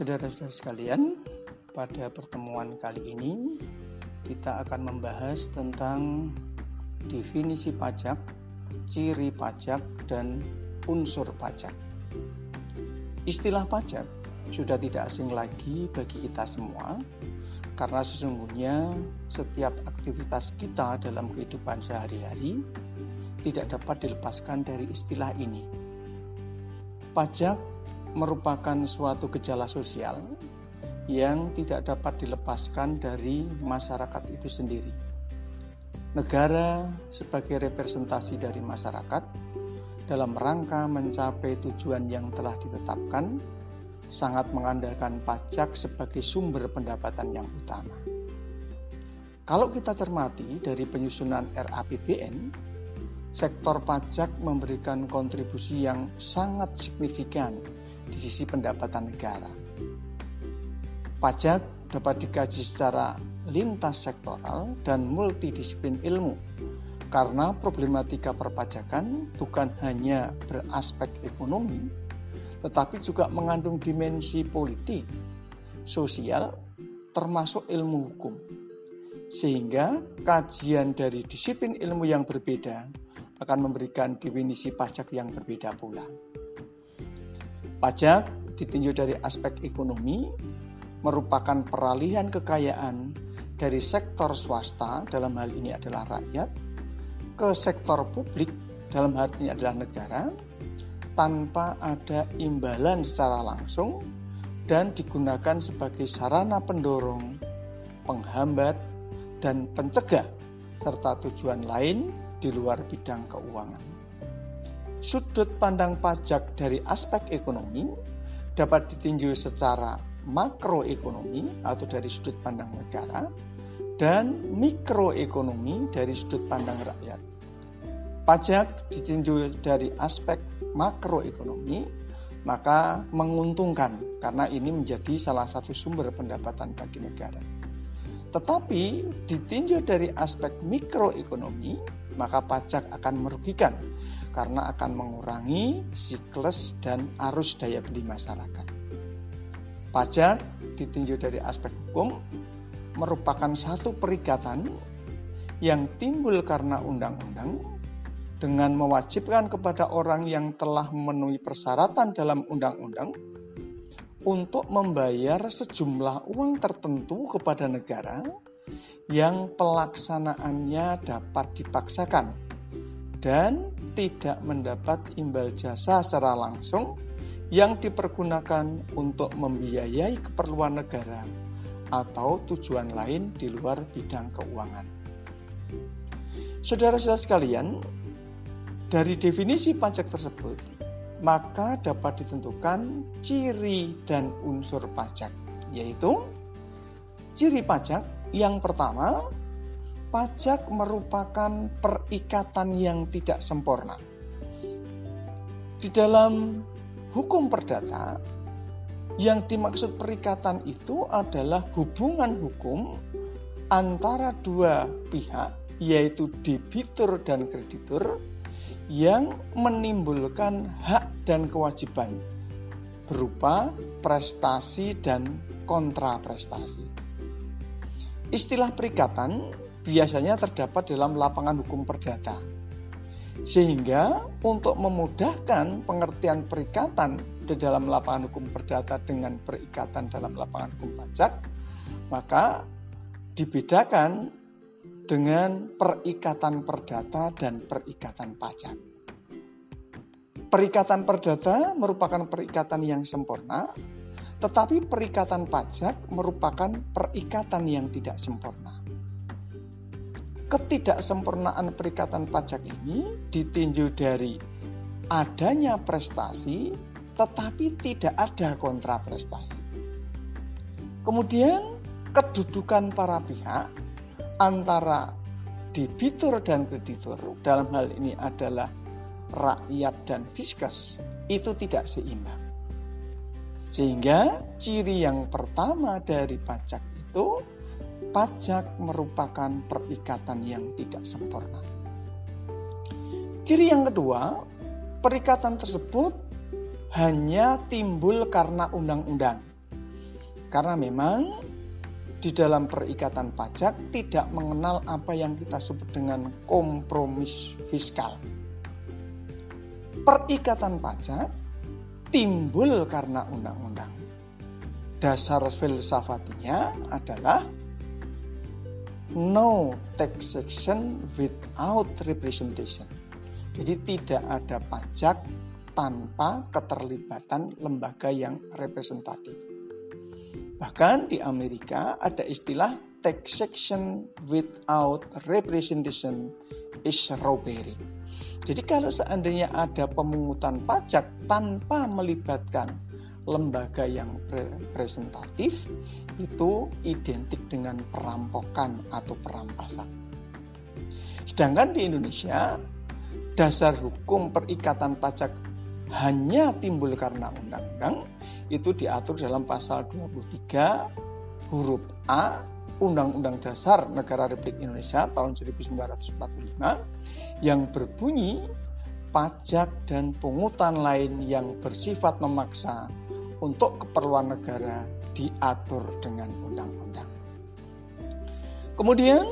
Saudara-saudara sekalian, pada pertemuan kali ini kita akan membahas tentang definisi pajak, ciri pajak, dan unsur pajak. Istilah pajak sudah tidak asing lagi bagi kita semua, karena sesungguhnya setiap aktivitas kita dalam kehidupan sehari-hari tidak dapat dilepaskan dari istilah ini. Pajak merupakan suatu gejala sosial yang tidak dapat dilepaskan dari masyarakat itu sendiri. Negara sebagai representasi dari masyarakat dalam rangka mencapai tujuan yang telah ditetapkan sangat mengandalkan pajak sebagai sumber pendapatan yang utama. Kalau kita cermati dari penyusunan RAPBN, sektor pajak memberikan kontribusi yang sangat signifikan di sisi pendapatan negara. Pajak dapat dikaji secara lintas sektoral dan multidisiplin ilmu karena problematika perpajakan bukan hanya beraspek ekonomi tetapi juga mengandung dimensi politik, sosial, termasuk ilmu hukum. Sehingga kajian dari disiplin ilmu yang berbeda akan memberikan definisi pajak yang berbeda pula. Pajak ditinjau dari aspek ekonomi merupakan peralihan kekayaan dari sektor swasta dalam hal ini adalah rakyat ke sektor publik dalam hal ini adalah negara tanpa ada imbalan secara langsung dan digunakan sebagai sarana pendorong, penghambat, dan pencegah serta tujuan lain di luar bidang keuangan. Sudut pandang pajak dari aspek ekonomi dapat ditinjau secara makroekonomi atau dari sudut pandang negara dan mikroekonomi dari sudut pandang rakyat. Pajak ditinjau dari aspek makroekonomi maka menguntungkan karena ini menjadi salah satu sumber pendapatan bagi negara. Tetapi ditinjau dari aspek mikroekonomi maka pajak akan merugikan karena akan mengurangi siklus dan arus daya beli masyarakat. Pajak ditinjau dari aspek hukum merupakan satu perikatan yang timbul karena undang-undang dengan mewajibkan kepada orang yang telah memenuhi persyaratan dalam undang-undang untuk membayar sejumlah uang tertentu kepada negara yang pelaksanaannya dapat dipaksakan dan tidak mendapat imbal jasa secara langsung yang dipergunakan untuk membiayai keperluan negara atau tujuan lain di luar bidang keuangan. Saudara-saudara sekalian, dari definisi pajak tersebut, maka dapat ditentukan ciri dan unsur pajak, yaitu ciri pajak yang pertama pajak merupakan perikatan yang tidak sempurna. Di dalam hukum perdata, yang dimaksud perikatan itu adalah hubungan hukum antara dua pihak, yaitu debitur dan kreditur, yang menimbulkan hak dan kewajiban berupa prestasi dan kontraprestasi. Istilah perikatan biasanya terdapat dalam lapangan hukum perdata. Sehingga untuk memudahkan pengertian perikatan di dalam lapangan hukum perdata dengan perikatan dalam lapangan hukum pajak, maka dibedakan dengan perikatan perdata dan perikatan pajak. Perikatan perdata merupakan perikatan yang sempurna, tetapi perikatan pajak merupakan perikatan yang tidak sempurna ketidaksempurnaan perikatan pajak ini ditinjau dari adanya prestasi tetapi tidak ada kontraprestasi. Kemudian kedudukan para pihak antara debitur dan kreditur dalam hal ini adalah rakyat dan fiskus itu tidak seimbang. Sehingga ciri yang pertama dari pajak itu pajak merupakan perikatan yang tidak sempurna. Ciri yang kedua, perikatan tersebut hanya timbul karena undang-undang. Karena memang di dalam perikatan pajak tidak mengenal apa yang kita sebut dengan kompromis fiskal. Perikatan pajak timbul karena undang-undang. Dasar filsafatinya adalah no taxation without representation. Jadi tidak ada pajak tanpa keterlibatan lembaga yang representatif. Bahkan di Amerika ada istilah taxation without representation is robbery. Jadi kalau seandainya ada pemungutan pajak tanpa melibatkan lembaga yang representatif itu identik dengan perampokan atau perampasan. Sedangkan di Indonesia dasar hukum perikatan pajak hanya timbul karena undang-undang itu diatur dalam pasal 23 huruf A Undang-Undang Dasar Negara Republik Indonesia tahun 1945 yang berbunyi pajak dan pungutan lain yang bersifat memaksa untuk keperluan negara diatur dengan undang-undang. Kemudian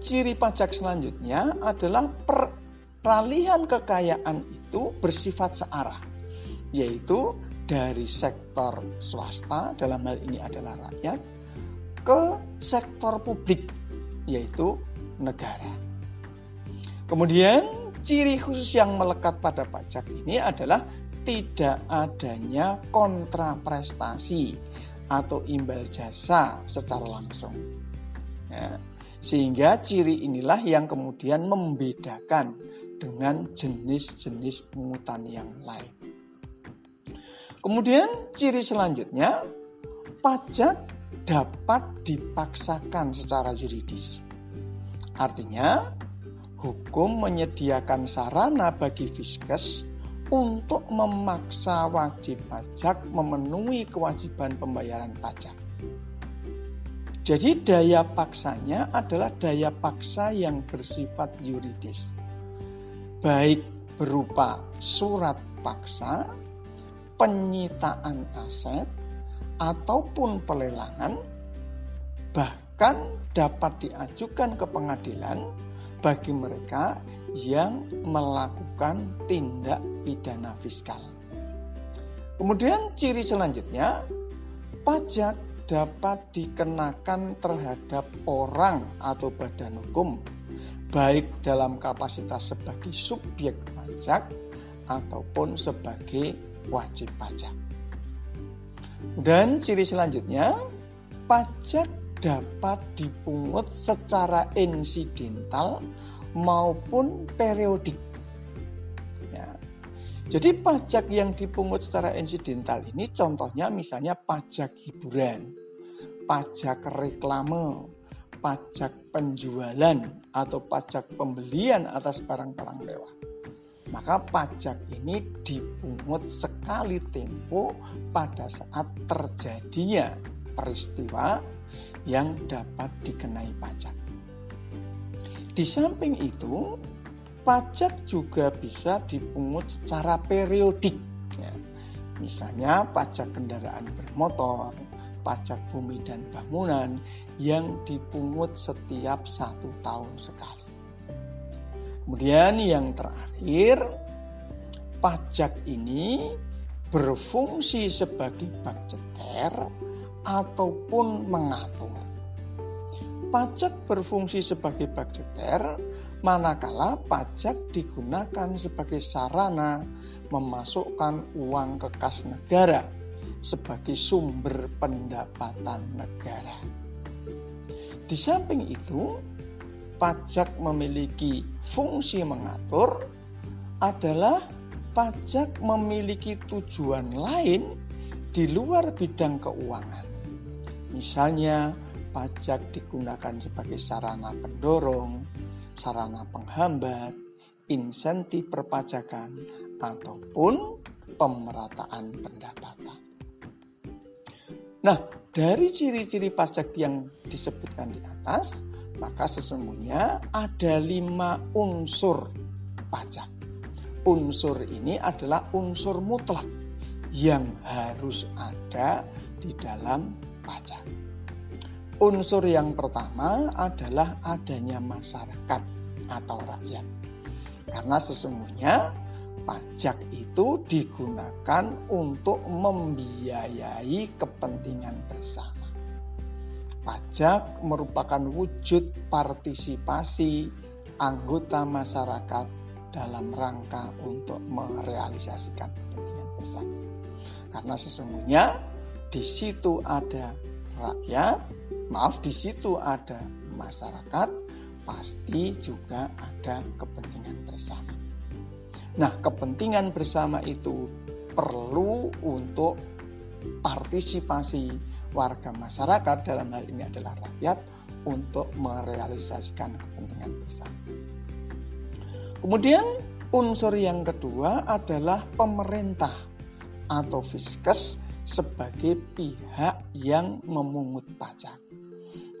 ciri pajak selanjutnya adalah per Peralihan kekayaan itu bersifat searah, yaitu dari sektor swasta, dalam hal ini adalah rakyat, ke sektor publik, yaitu negara. Kemudian, ciri khusus yang melekat pada pajak ini adalah tidak adanya kontraprestasi atau imbal jasa secara langsung. Ya, sehingga ciri inilah yang kemudian membedakan dengan jenis-jenis pungutan yang lain. Kemudian ciri selanjutnya, pajak dapat dipaksakan secara yuridis. Artinya, hukum menyediakan sarana bagi fiskes untuk memaksa wajib pajak memenuhi kewajiban pembayaran pajak. Jadi daya paksanya adalah daya paksa yang bersifat yuridis baik berupa surat paksa, penyitaan aset, ataupun pelelangan, bahkan dapat diajukan ke pengadilan bagi mereka yang melakukan tindak pidana fiskal. Kemudian ciri selanjutnya, pajak dapat dikenakan terhadap orang atau badan hukum baik dalam kapasitas sebagai subjek pajak ataupun sebagai wajib pajak. Dan ciri selanjutnya, pajak dapat dipungut secara insidental maupun periodik. Ya. Jadi pajak yang dipungut secara insidental ini contohnya misalnya pajak hiburan, pajak reklame, pajak penjualan atau pajak pembelian atas barang-barang mewah. Maka pajak ini dipungut sekali tempo pada saat terjadinya peristiwa yang dapat dikenai pajak. Di samping itu, pajak juga bisa dipungut secara periodik. Ya. Misalnya pajak kendaraan bermotor, pajak bumi dan bangunan yang dipungut setiap satu tahun sekali. Kemudian yang terakhir, pajak ini berfungsi sebagai budgeter ataupun mengatur. Pajak berfungsi sebagai budgeter manakala pajak digunakan sebagai sarana memasukkan uang ke kas negara sebagai sumber pendapatan negara. Di samping itu, pajak memiliki fungsi mengatur adalah pajak memiliki tujuan lain di luar bidang keuangan. Misalnya, pajak digunakan sebagai sarana pendorong, sarana penghambat, insentif perpajakan, ataupun pemerataan pendapatan. Nah, dari ciri-ciri pajak yang disebutkan di atas, maka sesungguhnya ada lima unsur pajak. Unsur ini adalah unsur mutlak yang harus ada di dalam pajak. Unsur yang pertama adalah adanya masyarakat atau rakyat. Karena sesungguhnya pajak itu digunakan untuk membiayai kepentingan bersama. Pajak merupakan wujud partisipasi anggota masyarakat dalam rangka untuk merealisasikan kepentingan bersama. Karena sesungguhnya di situ ada rakyat, maaf di situ ada masyarakat, pasti juga ada kepentingan bersama. Nah, kepentingan bersama itu perlu untuk partisipasi warga masyarakat dalam hal ini adalah rakyat untuk merealisasikan kepentingan bersama. Kemudian unsur yang kedua adalah pemerintah atau fiskes sebagai pihak yang memungut pajak.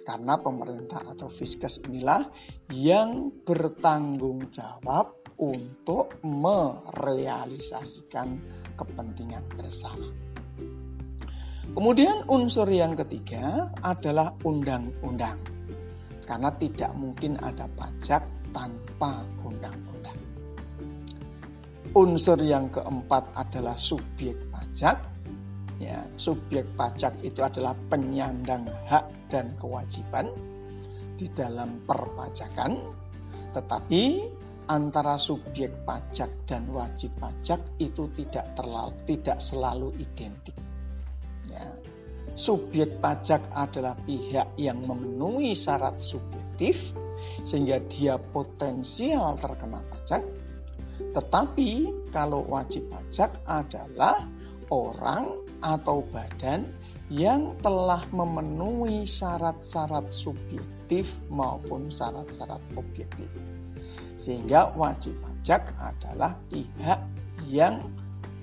Karena pemerintah atau fiskes inilah yang bertanggung jawab untuk merealisasikan kepentingan bersama. Kemudian unsur yang ketiga adalah undang-undang. Karena tidak mungkin ada pajak tanpa undang-undang. Unsur yang keempat adalah subjek pajak ya subjek pajak itu adalah penyandang hak dan kewajiban di dalam perpajakan tetapi antara subjek pajak dan wajib pajak itu tidak terlalu tidak selalu identik. Ya subjek pajak adalah pihak yang memenuhi syarat subjektif sehingga dia potensial terkena pajak. Tetapi kalau wajib pajak adalah orang atau badan yang telah memenuhi syarat-syarat subjektif maupun syarat-syarat objektif. Sehingga wajib pajak adalah pihak yang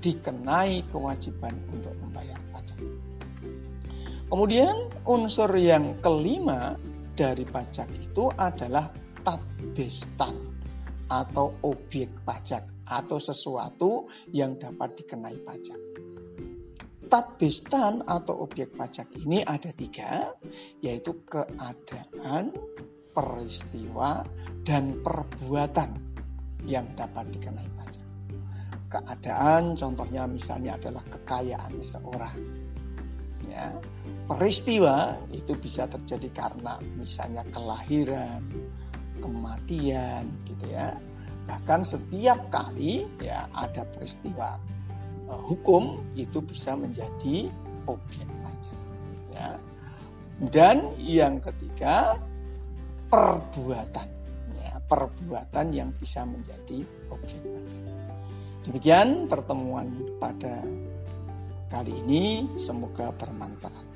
dikenai kewajiban untuk membayar pajak. Kemudian unsur yang kelima dari pajak itu adalah tadbestan atau objek pajak atau sesuatu yang dapat dikenai pajak. Tadbistan atau objek pajak ini ada tiga, yaitu keadaan, peristiwa, dan perbuatan yang dapat dikenai pajak. Keadaan contohnya misalnya adalah kekayaan seseorang. Ya, peristiwa itu bisa terjadi karena misalnya kelahiran, kematian gitu ya. Bahkan setiap kali ya ada peristiwa hukum itu bisa menjadi objek pajak. Ya. Dan yang ketiga perbuatan, ya, perbuatan yang bisa menjadi objek pajak. Demikian pertemuan pada kali ini, semoga bermanfaat.